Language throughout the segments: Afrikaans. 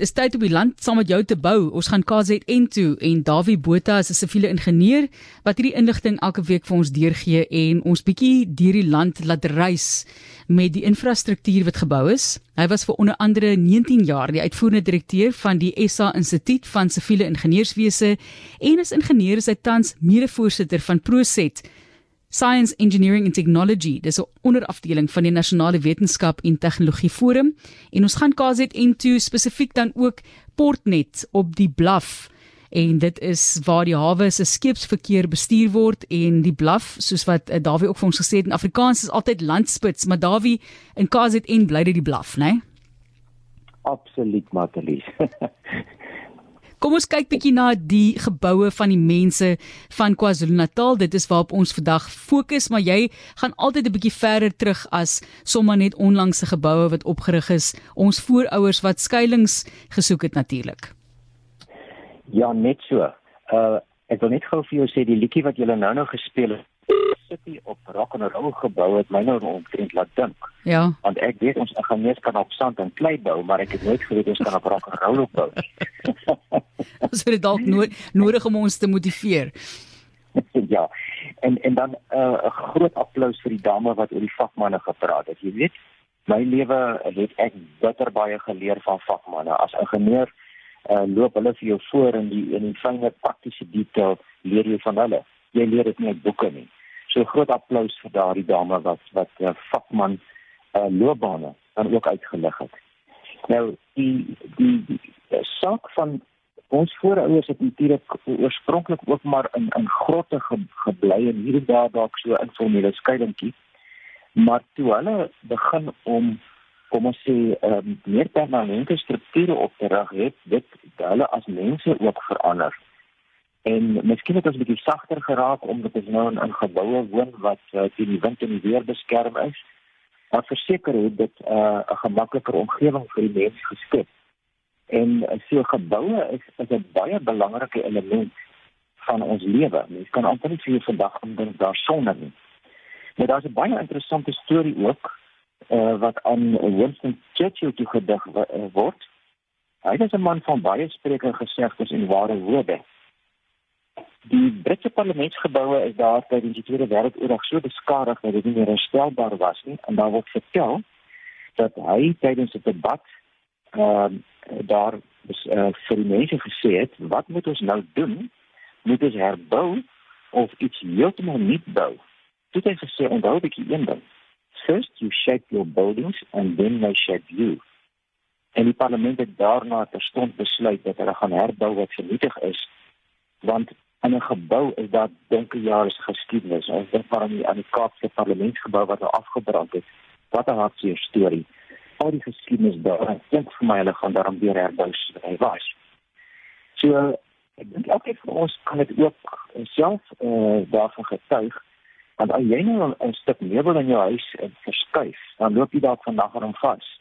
Is tyd om die land saam met jou te bou. Ons gaan KZN toe en Dawie Botha is 'n siviele ingenieur wat hierdie inligting elke week vir ons deurgee en ons bietjie deur die land laat reis met die infrastruktuur wat gebou is. Hy was vir onder andere 19 jaar die uitvoerende direkteur van die SA Instituut van Siviele Ingenieurswese en as ingenieur is hy tans mede-voorsitter van Proset Science Engineering and Technology, dis 'n onderafdeling van die Nasionale Wetenskap en Tegnologie Forum en ons gaan KZN toe spesifiek dan ook Portnet op die Bluff en dit is waar die hawe se skeepsverkeer bestuur word en die Bluff soos wat uh, Dawie ook vir ons gesê het in Afrikaans is altyd landspits, maar Dawie in KZN bly dit die Bluff, né? Nee? Absoluut, Matelies. Kom ons kyk bietjie na die geboue van die mense van KwaZulu-Natal. Dit is waarop ons vandag fokus, maar jy gaan altyd 'n bietjie verder terug as sommer net onlangse geboue wat opgerig is. Ons voorouers wat skuilings gesoek het natuurlik. Ja, net so. Uh ek wil net gou vir jou sê die liedjie wat jy nou nou gespeel het City op rock and roll gebou het my nou omtrent laat dink. Ja. Want ek weet ons ingenieurs kan op sand en klei bou, maar ek het nooit geweet ons kan op rock and roll bou. Ons het dalk nodig om ons te motiveer. ja. En en dan uh, 'n uh, groot applous vir die dame wat oor die vakmanne gepraat het. Jy weet, my lewe het ek bitter baie geleer van vakmanne. As ingenieur uh, loop hulle vir jou voor in die in die fynste praktiese detail leer jy van hulle. Jy leer dit nie uit boeke nie. So groot applous vir daardie dame wat wat uh, vakman uh, loopbane dan ook uitgelig het. Nou die, die, die saak van ons voorouers het natuurlik oorspronklik ook maar in in grotte ge, gebly en hier en daar dalk so informele skeidingkie. Maar toe hulle begin om kom ons sê um, meer permanente strukture op te rig het, dit hulle as mense ook verander. En miskien het ons 'n bietjie sagter geraak omdat ons nou in 'n geboue woon wat uh, teen die wind en die weer beskerm is. Maar verseker het dit uh, 'n uh, gemakliker omgewing vir die mens geskep. En uh, so geboue is, is 'n baie belangrike element van ons lewe. Mens kan amper nie vir jou vandag indink daar sonder nie. Maar daar's 'n baie interessante storie ook uh, wat aan Winston Churchill toe gedig word. Hy was 'n man van baie spreuke gesegdes en ware woorde. Die Britse parlementsgeboue is daar tydens die Tweede Wêreldoorlog so beskadig dat dit nie meer herstelbaar was nie en daar word vertel dat hy tydens 'n debat ehm uh, daar is uh, vir die mense gesê het wat moet ons nou doen? Moet ons herbou of iets heeltemal nuut bou? Dit het gesê onthou ek een ding. First you shape your buildings and then they shape you. En die parlement het daarna terstond besluit dat hulle gaan herbou wat vernietig is want in 'n gebou is daar donker jare se geskiedenis. Ons dink maar aan die aan die Kaapse parlementsgebou wat nou afgebrand het. Wat 'n hartseer storie. Al die geskiedenis daar. Ek dink vir my hulle gaan daarom weer herbou soos hy was. So ek dink elkeen van ons kan dit ook self eh uh, daarvan getuig. Want as jy nou 'n stuk meubel in jou huis uh, verskuif, dan loop jy dalk vandag aan hom vas.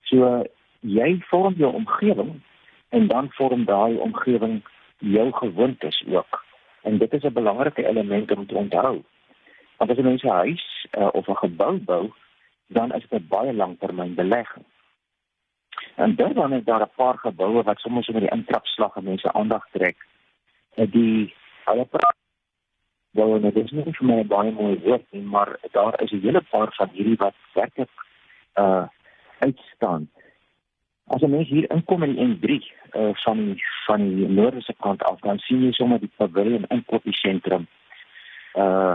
So jy vorm jou omgewing en dan vorm daai omgewing jou gewoontes ook. En dit is 'n belangrike element om te onthou. Want as jy 'n huis uh, of 'n gebou bou, dan is dit 'n baie langtermyn belegging. En dan is daar 'n paar geboue wat soms met die intrapslag en mense aandag trek. Die hulle wel net dis nie vir my baie mooi woord nie, maar daar is 'n hele paar van hierdie wat werklik uh uitstaan. As jy mens hier inkom in die N3 uh, van van die noordelike kant af, dan sien jy sommer die pavilion inkopiesentrum uh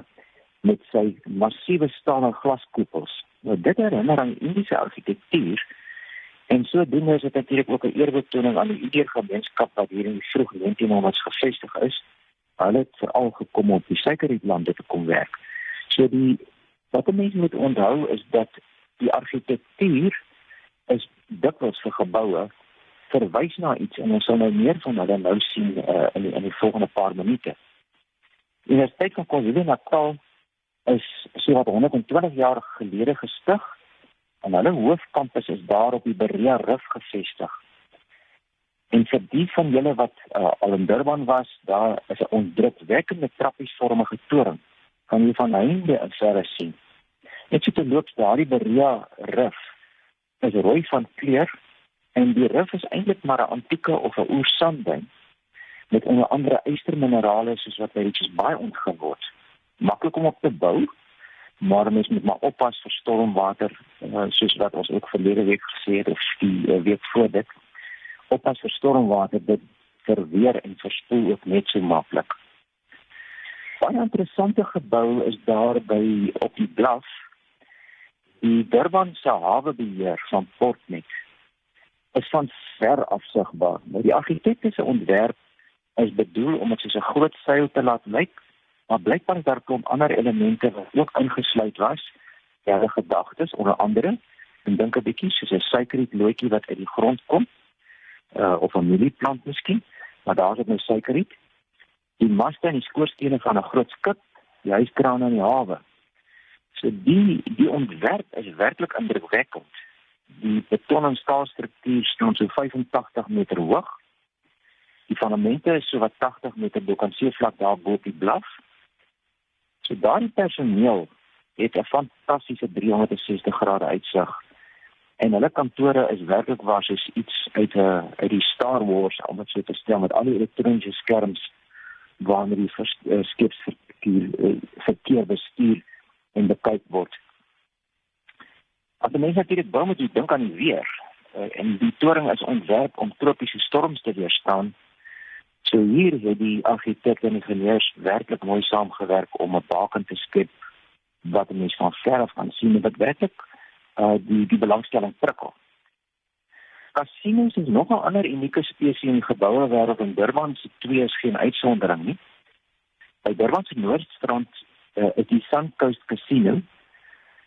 met sy massiewe staal en glaskoepels. Nou dit herinner aan Indiese argitektuur en so doen is dit natuurlik ook 'n eerbetoning aan die Indiër gemeenskap wat hier in die vroeg 1900s gevestig is. Hulle het veral gekom om die suikerrietlande te kom werk. So die wat mense moet onthou is dat die argitektuur is dikwels vir geboue verwys na iets en ons sal nou meer van hulle nou sien uh, in die, in die volgende paar minute. Die Universiteit van KwaZulu-Natal is so wat 120 jaar gelede gestig en hulle hoofkampus is daar op die Berea Rif gevestig. En vir die van julle wat uh, al in Durban was, daar is 'n ondrukwekkende trappiesvormige toring kan jy van heinde af sien. Net so te loop daardie Berea Rif is rooi van kleur En die rif is eintlik maar 'n antieke of 'n oersandduin met onder andere ysterminerale soos wat by Richards Bay ontgin word. Maklik om op te bou, maar mens moet maar oppas vir stormwater uh, soos wat ons ook verlede week gesê het of die uh, week voor dit. Oppas vir stormwater dit verweer en verspoel ook net so maklik. Baie interessante gebou is daar by op die blaf die Durban se hawebeheer van Portnet is van ver af sigbaar. Nou die argitekte se ontwerp is bedoel om dit soos 'n groot seil te laat lyk, maar blykbaar is daar klomp ander elemente wat ook ingesluit was. Die gedagtes onder andere, en dink 'n bietjie soos 'n suikerriet loetjie wat uit die grond kom, uh, of 'n mielieplant miskien, maar daar is ook 'n suikerriet. Die maste en die skoorstene van 'n groot skip, die huiskraan in die hawe. So die die ontwerp is werklik indrukwekkend. Die beton en staalstruktuur staan so 85 meter hoog Die fundamente is so wat 80 meter bo kan seevlak daar bo op die blaf. So daardie personeel het 'n fantastiese 360 grade uitsig. En hulle kantore is werklik waar soos iets uit 'n uit die Star Wars om dit so te stel met al die elektroniese skerms waarna die uh, skepsverkeer uh, verkeer bestuur en bekyk word. As mense natuurlik bou moet dink aan die weer. Uh, en die toring is ontwerp om tropiese storms te weerstaan. So hier het die argitekte en ingenieurs werklik mooi saamgewerk om 'n baken te skep wat mense van ver af kan sien wat werklik uh die die belangstelling prikkel. Casinos is nog 'n ander unieke spesies in die geboue wêreld en Durban se twee is geen uitsondering nie. By Durban se noordstrand uh, is die Suncoast Casino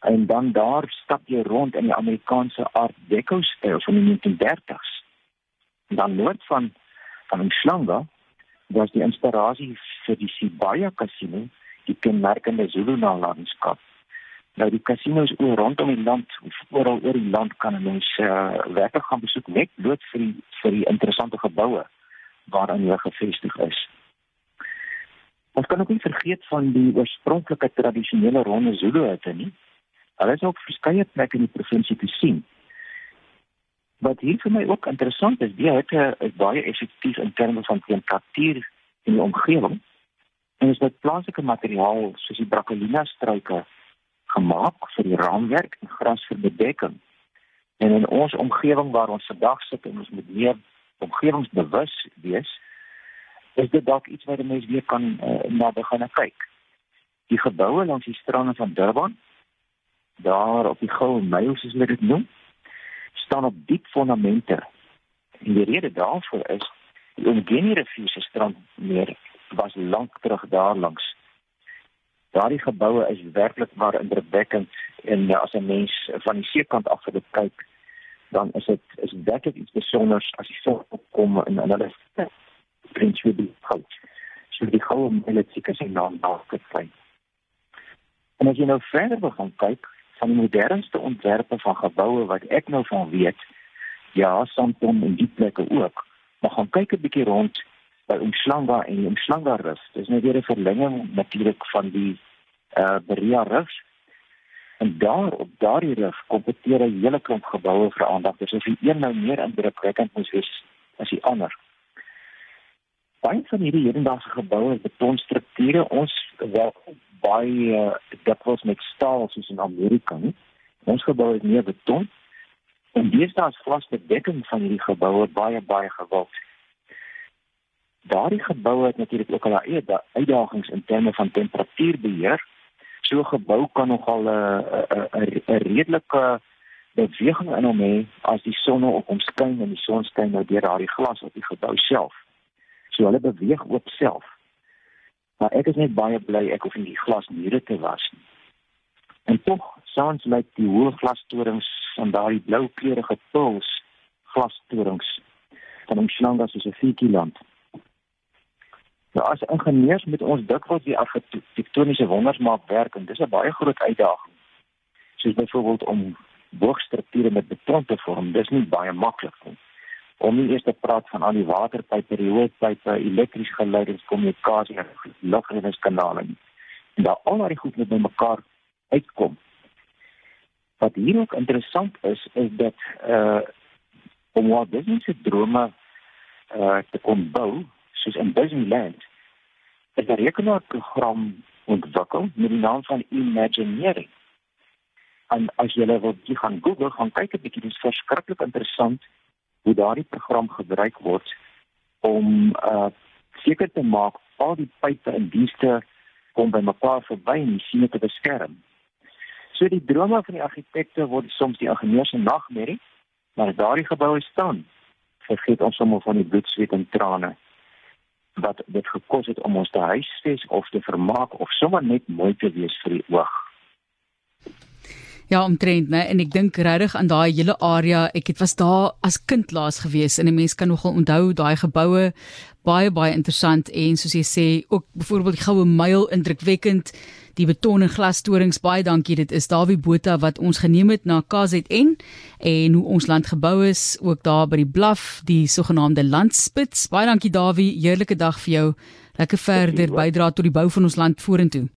en dan daar stap jy rond in die Amerikaanse Art Deco styl van die 1930s. En dan noord van van Umhlanga was die inspirasie vir die Sibaya Casino, die kenmerkende Zulu landskap. Nou die casinos oor rondom die land, oral oor die land kan mense uh, werklik gaan besoek net bloot vir die vir die interessante geboue waaraan hulle gevestig is. Ons kan ook nie vergeet van die oorspronklike tradisionele ronde Zulu hutte nie. Hulle is ook verskeie plekke in die provinsie te sien. Wat hier vir my ook interessant is, die hitte is baie effektief in terme van temperatuur in die omgewing. En is dit plaaslike materiaal soos die bracolina struike gemaak vir die raamwerk en gras vir bedekking. En in ons omgewing waar ons vandag sit en ons moet meer omgewingsbewus wees, is dit dalk iets wat mense weer kan uh, na begin kyk. Die geboue langs die strande van Durban, daar op die Goue Myl soos hulle dit noem, staan op diep fondamente. En die rede daarvoor is die Ongeni rivier se strand meer was lank terug daar langs. Daardie geboue is werklik maar indrukwekkend en ja, as 'n mens van die seekant af dit kyk, dan is dit is werklik iets besonders as die son opkom en en hulle prins wil die coach. So die goue militêre se naam daar gekry. En as jy nou verder gaan kyk, van die modernste ontwerpe van geboue wat ek nou van weet. Ja, Santon en die plekke ook. Maar gaan kyk 'n bietjie rond by Umhlanga en die Umhlanga rus. Dis nou weer 'n verlenging natuurlik van die eh uh, Beria rus. En daar op daardie rus kompeteer 'n hele klomp geboue vir aandag. Dis of die een nou meer indrukwekkend moet wees as die ander. Baie van hierdie hedendaagse geboue is betonstrukture. Ons wel baie uh, dikwels met staal soos in Amerika nie. Ons gebou is meer beton. En deesdae is glasbedekking van hierdie geboue baie baie gewild. Daardie geboue het natuurlik ook al eie uitdagings in terme van temperatuurbeheer. So 'n gebou kan nogal 'n 'n 'n redelike beweging in hom hê as die son op hom skyn en die son skyn nou deur daardie glas op die gebou self. So hulle beweeg ook self. Maar ek is net baie bly ek hoef nie die glasmure te was nie. En tog, soms lyk die hoë glastorings van daardie blou kleurige puls glastorings van land as 'n fiekie-land. Nou as ingenieurs met ons dikwels die argitektoniese wonders maak werk en dis 'n baie groot uitdaging. Soos byvoorbeeld om boogstrukture met beton te vorm, dis nie baie maklik nie om nie eers te praat van al die waterpype, rioolpype, elektriese geleidings, kommunikasie en lugreddingskanale nie. En daar al daai goed met mekaar uitkom. Wat hier ook interessant is, is dat uh om Walt Disney se drome uh te kom bou soos in Disneyland. Het 'n rekenaarprogram ontwikkel met die naam van Imagineering. En as jy wil gaan Google gaan kyk 'n bietjie dis verskriklik interessant hoe daardie program gebruik word om uh seker te maak al die pype en dienste kom by mekaar verby en die siene te beskerm. So die drome van die argitekte word soms die ingenieurs se nagmerrie, maar as daardie geboue staan, vergeet ons sommer van die bloed, sweet en trane wat dit gekos het om ons te huisves of te vermaak of sommer net mooi te wees vir die oog. Ja, omtrent, né? En ek dink regtig aan daai hele area. Ek het was daar as kind laas gewees en 'n mens kan nogal onthou daai geboue baie baie interessant en soos jy sê, ook byvoorbeeld die goue myl indrukwekkend, die beton en glastorings. Baie dankie. Dit is Dawie Botha wat ons geneem het na KZN en hoe ons land gebou is, ook daar by die Blaf, die sogenaamde landspits. Baie dankie Dawie. Heerlike dag vir jou. Lekker verder bydra tot die bou van ons land vorentoe.